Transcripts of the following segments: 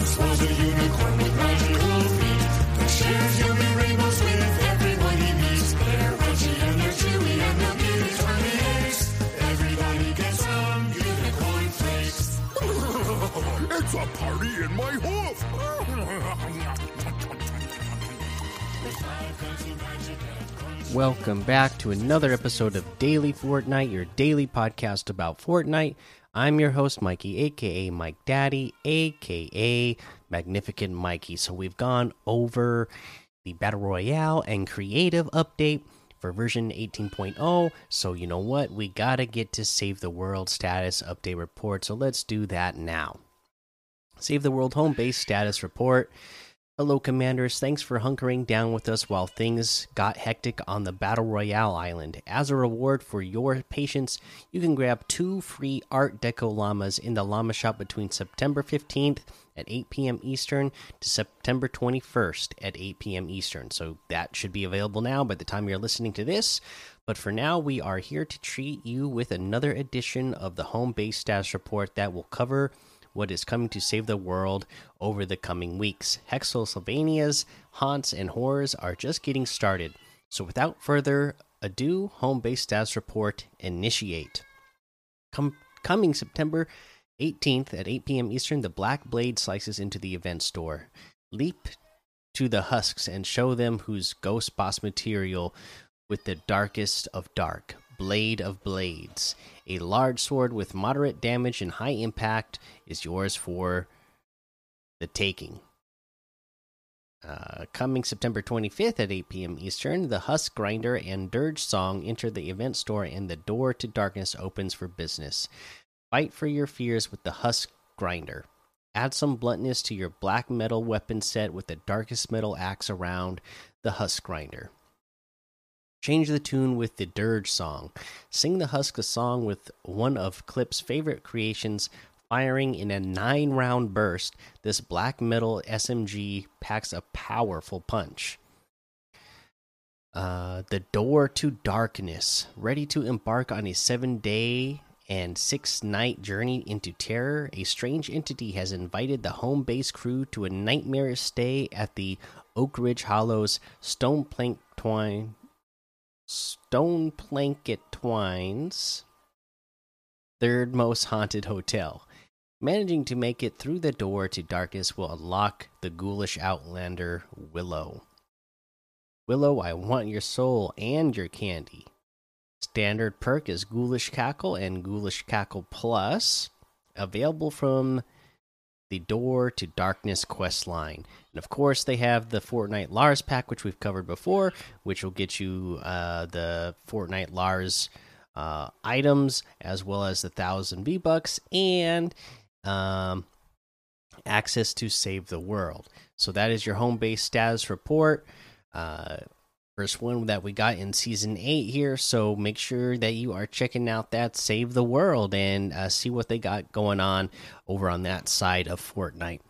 It's a party in my hoof. Welcome back to another episode of Daily Fortnite, your daily podcast about Fortnite. I'm your host, Mikey, aka Mike Daddy, aka Magnificent Mikey. So, we've gone over the Battle Royale and Creative update for version 18.0. So, you know what? We gotta get to Save the World status update report. So, let's do that now. Save the World home base status report. Hello, Commanders. Thanks for hunkering down with us while things got hectic on the Battle Royale island. As a reward for your patience, you can grab two free Art Deco llamas in the llama shop between September 15th at 8 p.m. Eastern to September 21st at 8 p.m. Eastern. So that should be available now by the time you're listening to this. But for now, we are here to treat you with another edition of the home base status report that will cover what is coming to save the world over the coming weeks. Hexylvania's haunts and horrors are just getting started. So without further ado, home base status report initiate. Com coming September 18th at 8 p.m. Eastern, the Black Blade slices into the event store. Leap to the husks and show them whose ghost boss material with the darkest of dark. Blade of Blades. A large sword with moderate damage and high impact is yours for the taking. Uh, coming September 25th at 8 p.m. Eastern, the Husk Grinder and Dirge Song enter the event store and the door to darkness opens for business. Fight for your fears with the Husk Grinder. Add some bluntness to your black metal weapon set with the darkest metal axe around the Husk Grinder. Change the tune with the Dirge song. Sing the Husk a song with one of Clip's favorite creations, firing in a nine round burst. This black metal SMG packs a powerful punch. Uh, the Door to Darkness. Ready to embark on a seven day and six night journey into terror, a strange entity has invited the home base crew to a nightmarish stay at the Oak Ridge Hollows Stone Plank Twine Stone Planket Twines, third most haunted hotel. Managing to make it through the door to darkness will unlock the ghoulish outlander Willow. Willow, I want your soul and your candy. Standard perk is Ghoulish Cackle and Ghoulish Cackle Plus, available from the Door to Darkness quest line. And of course, they have the Fortnite Lars pack, which we've covered before, which will get you uh, the Fortnite Lars uh, items as well as the thousand V bucks and um, access to Save the World. So that is your home base status report. Uh, first one that we got in season eight here. So make sure that you are checking out that Save the World and uh, see what they got going on over on that side of Fortnite.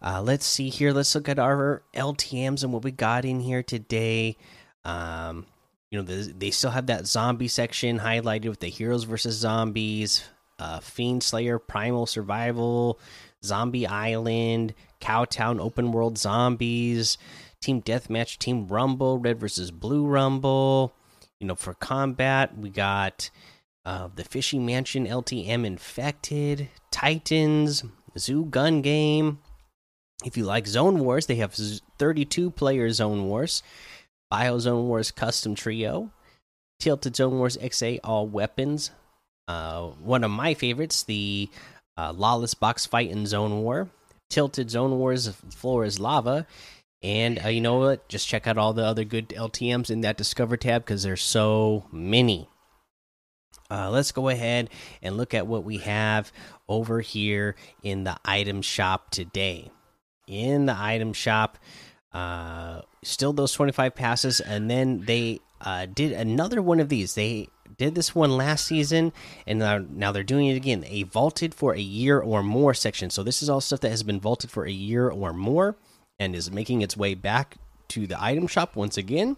Uh, let's see here. Let's look at our LTMs and what we got in here today. Um, you know, the, they still have that zombie section highlighted with the heroes versus zombies, uh, Fiend Slayer, Primal Survival, Zombie Island, Cowtown Open World Zombies, Team Deathmatch, Team Rumble, Red versus Blue Rumble. You know, for combat, we got uh, the Fishy Mansion LTM Infected, Titans, Zoo Gun Game. If you like Zone Wars, they have 32 player Zone Wars, Bio Zone Wars Custom Trio, Tilted Zone Wars XA All Weapons. Uh, one of my favorites, the uh, Lawless Box Fight in Zone War, Tilted Zone Wars Floor is Lava, and uh, you know what? Just check out all the other good LTMs in that Discover tab because there's so many. Uh, let's go ahead and look at what we have over here in the item shop today. In the item shop, uh, still those 25 passes, and then they uh, did another one of these. They did this one last season, and now, now they're doing it again. A vaulted for a year or more section. So this is all stuff that has been vaulted for a year or more and is making its way back to the item shop once again.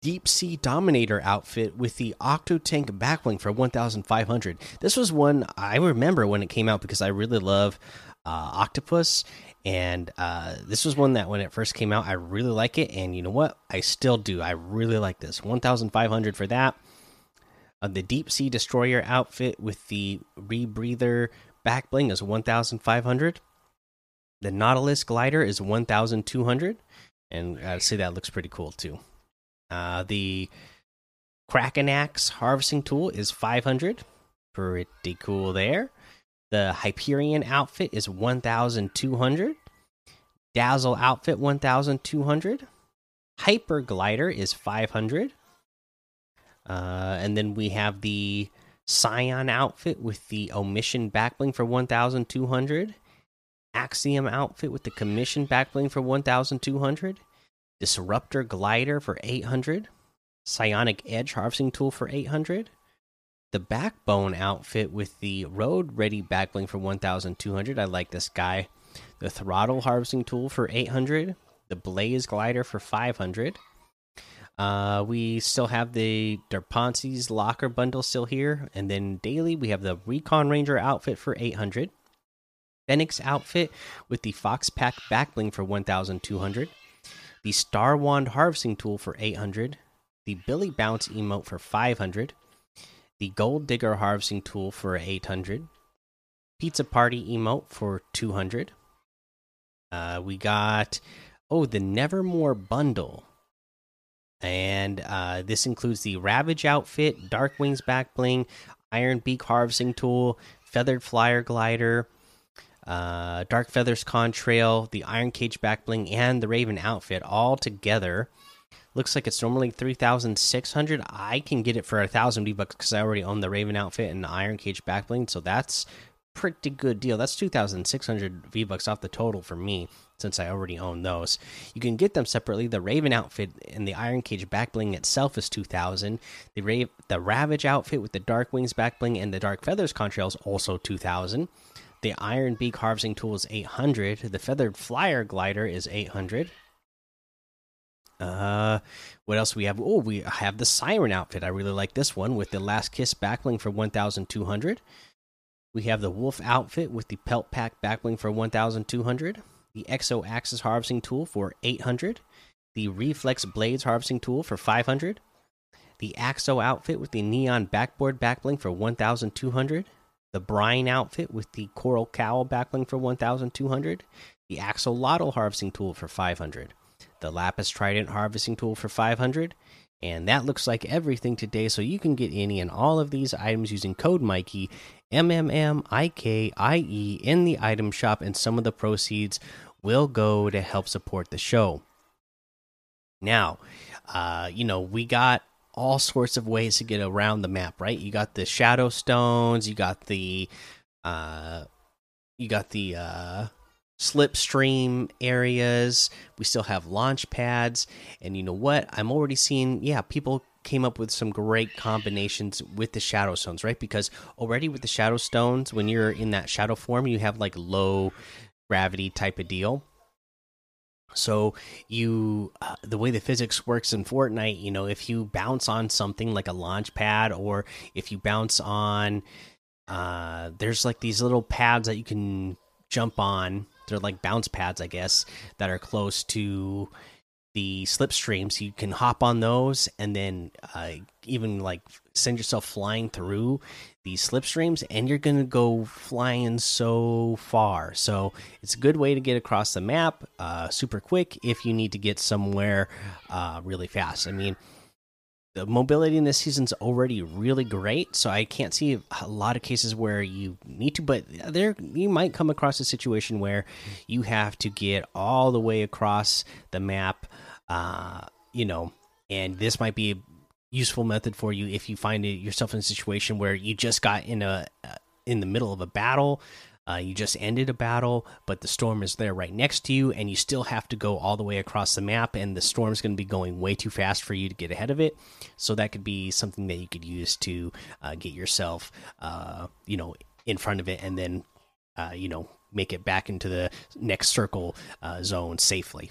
Deep Sea Dominator outfit with the Octo Tank backbling for 1,500. This was one I remember when it came out because I really love uh, octopus, and uh, this was one that when it first came out, I really like it, and you know what? I still do. I really like this. One thousand five hundred for that. Uh, the deep sea destroyer outfit with the rebreather back bling is one thousand five hundred. The Nautilus glider is one thousand two hundred, and I'd say that looks pretty cool too. Uh, the Kraken axe harvesting tool is five hundred. Pretty cool there. The Hyperion outfit is 1,200. Dazzle outfit 1,200. Hyper glider is 500. Uh, and then we have the Scion outfit with the omission backbling for 1,200. Axiom outfit with the commission backbling for 1,200. Disruptor glider for 800. Psionic edge harvesting tool for 800 the backbone outfit with the road ready backbling for 1200 i like this guy the throttle harvesting tool for 800 the blaze glider for 500 uh, we still have the Derponsi's locker bundle still here, and then daily we have the Recon Ranger outfit for 800, Phoenix outfit with the Fox Pack backbling for 1,200, the Star Wand harvesting tool for 800, the Billy Bounce emote for 500, the Gold Digger harvesting tool for 800, Pizza Party emote for 200. Uh, we got oh the Nevermore bundle, and uh, this includes the Ravage outfit, Dark Wings back bling, Iron Beak harvesting tool, Feathered Flyer glider, uh, Dark Feathers contrail, the Iron Cage back bling, and the Raven outfit all together. Looks like it's normally three thousand six hundred. I can get it for a thousand V bucks because I already own the Raven outfit and the Iron Cage back bling, so that's pretty good deal. That's two thousand six hundred V bucks off the total for me since I already own those. You can get them separately. The Raven outfit and the Iron Cage back bling itself is two thousand. The Rave, the Ravage outfit with the Dark Wings back bling and the Dark Feathers contrails also two thousand. The Iron Beak harvesting tool is eight hundred. The Feathered Flyer glider is eight hundred. Uh, what else we have? Oh, we have the Siren outfit. I really like this one with the Last Kiss backbling for 1,200. We have the Wolf outfit with the Pelt Pack backbling for 1,200. The Exo Axis harvesting tool for 800. The Reflex Blades harvesting tool for 500. The Axo outfit with the Neon backboard backbling for 1,200. The Brine outfit with the Coral Cowl backbling for 1,200. The Axolotl harvesting tool for 500 the lapis trident harvesting tool for 500 and that looks like everything today. So you can get any and all of these items using code mikey m m m i k i e in the item shop and some of the proceeds will go to help support the show. Now uh you know we got all sorts of ways to get around the map right? You got the shadow stones you got the uh you got the uh slipstream areas. We still have launch pads. And you know what? I'm already seeing, yeah, people came up with some great combinations with the shadow stones, right? Because already with the shadow stones, when you're in that shadow form, you have like low gravity type of deal. So you, uh, the way the physics works in Fortnite, you know, if you bounce on something like a launch pad, or if you bounce on, uh, there's like these little pads that you can jump on they're like bounce pads, I guess, that are close to the slipstreams. You can hop on those and then uh, even like send yourself flying through these slipstreams, and you're gonna go flying so far. So it's a good way to get across the map, uh, super quick if you need to get somewhere uh, really fast. I mean the mobility in this season's already really great, so I can't see a lot of cases where you need to. But there, you might come across a situation where you have to get all the way across the map, uh, you know, and this might be a useful method for you if you find yourself in a situation where you just got in a uh, in the middle of a battle uh, you just ended a battle, but the storm is there right next to you, and you still have to go all the way across the map, and the storm's going to be going way too fast for you to get ahead of it. So that could be something that you could use to uh, get yourself, uh, you know, in front of it, and then, uh, you know, make it back into the next circle uh, zone safely.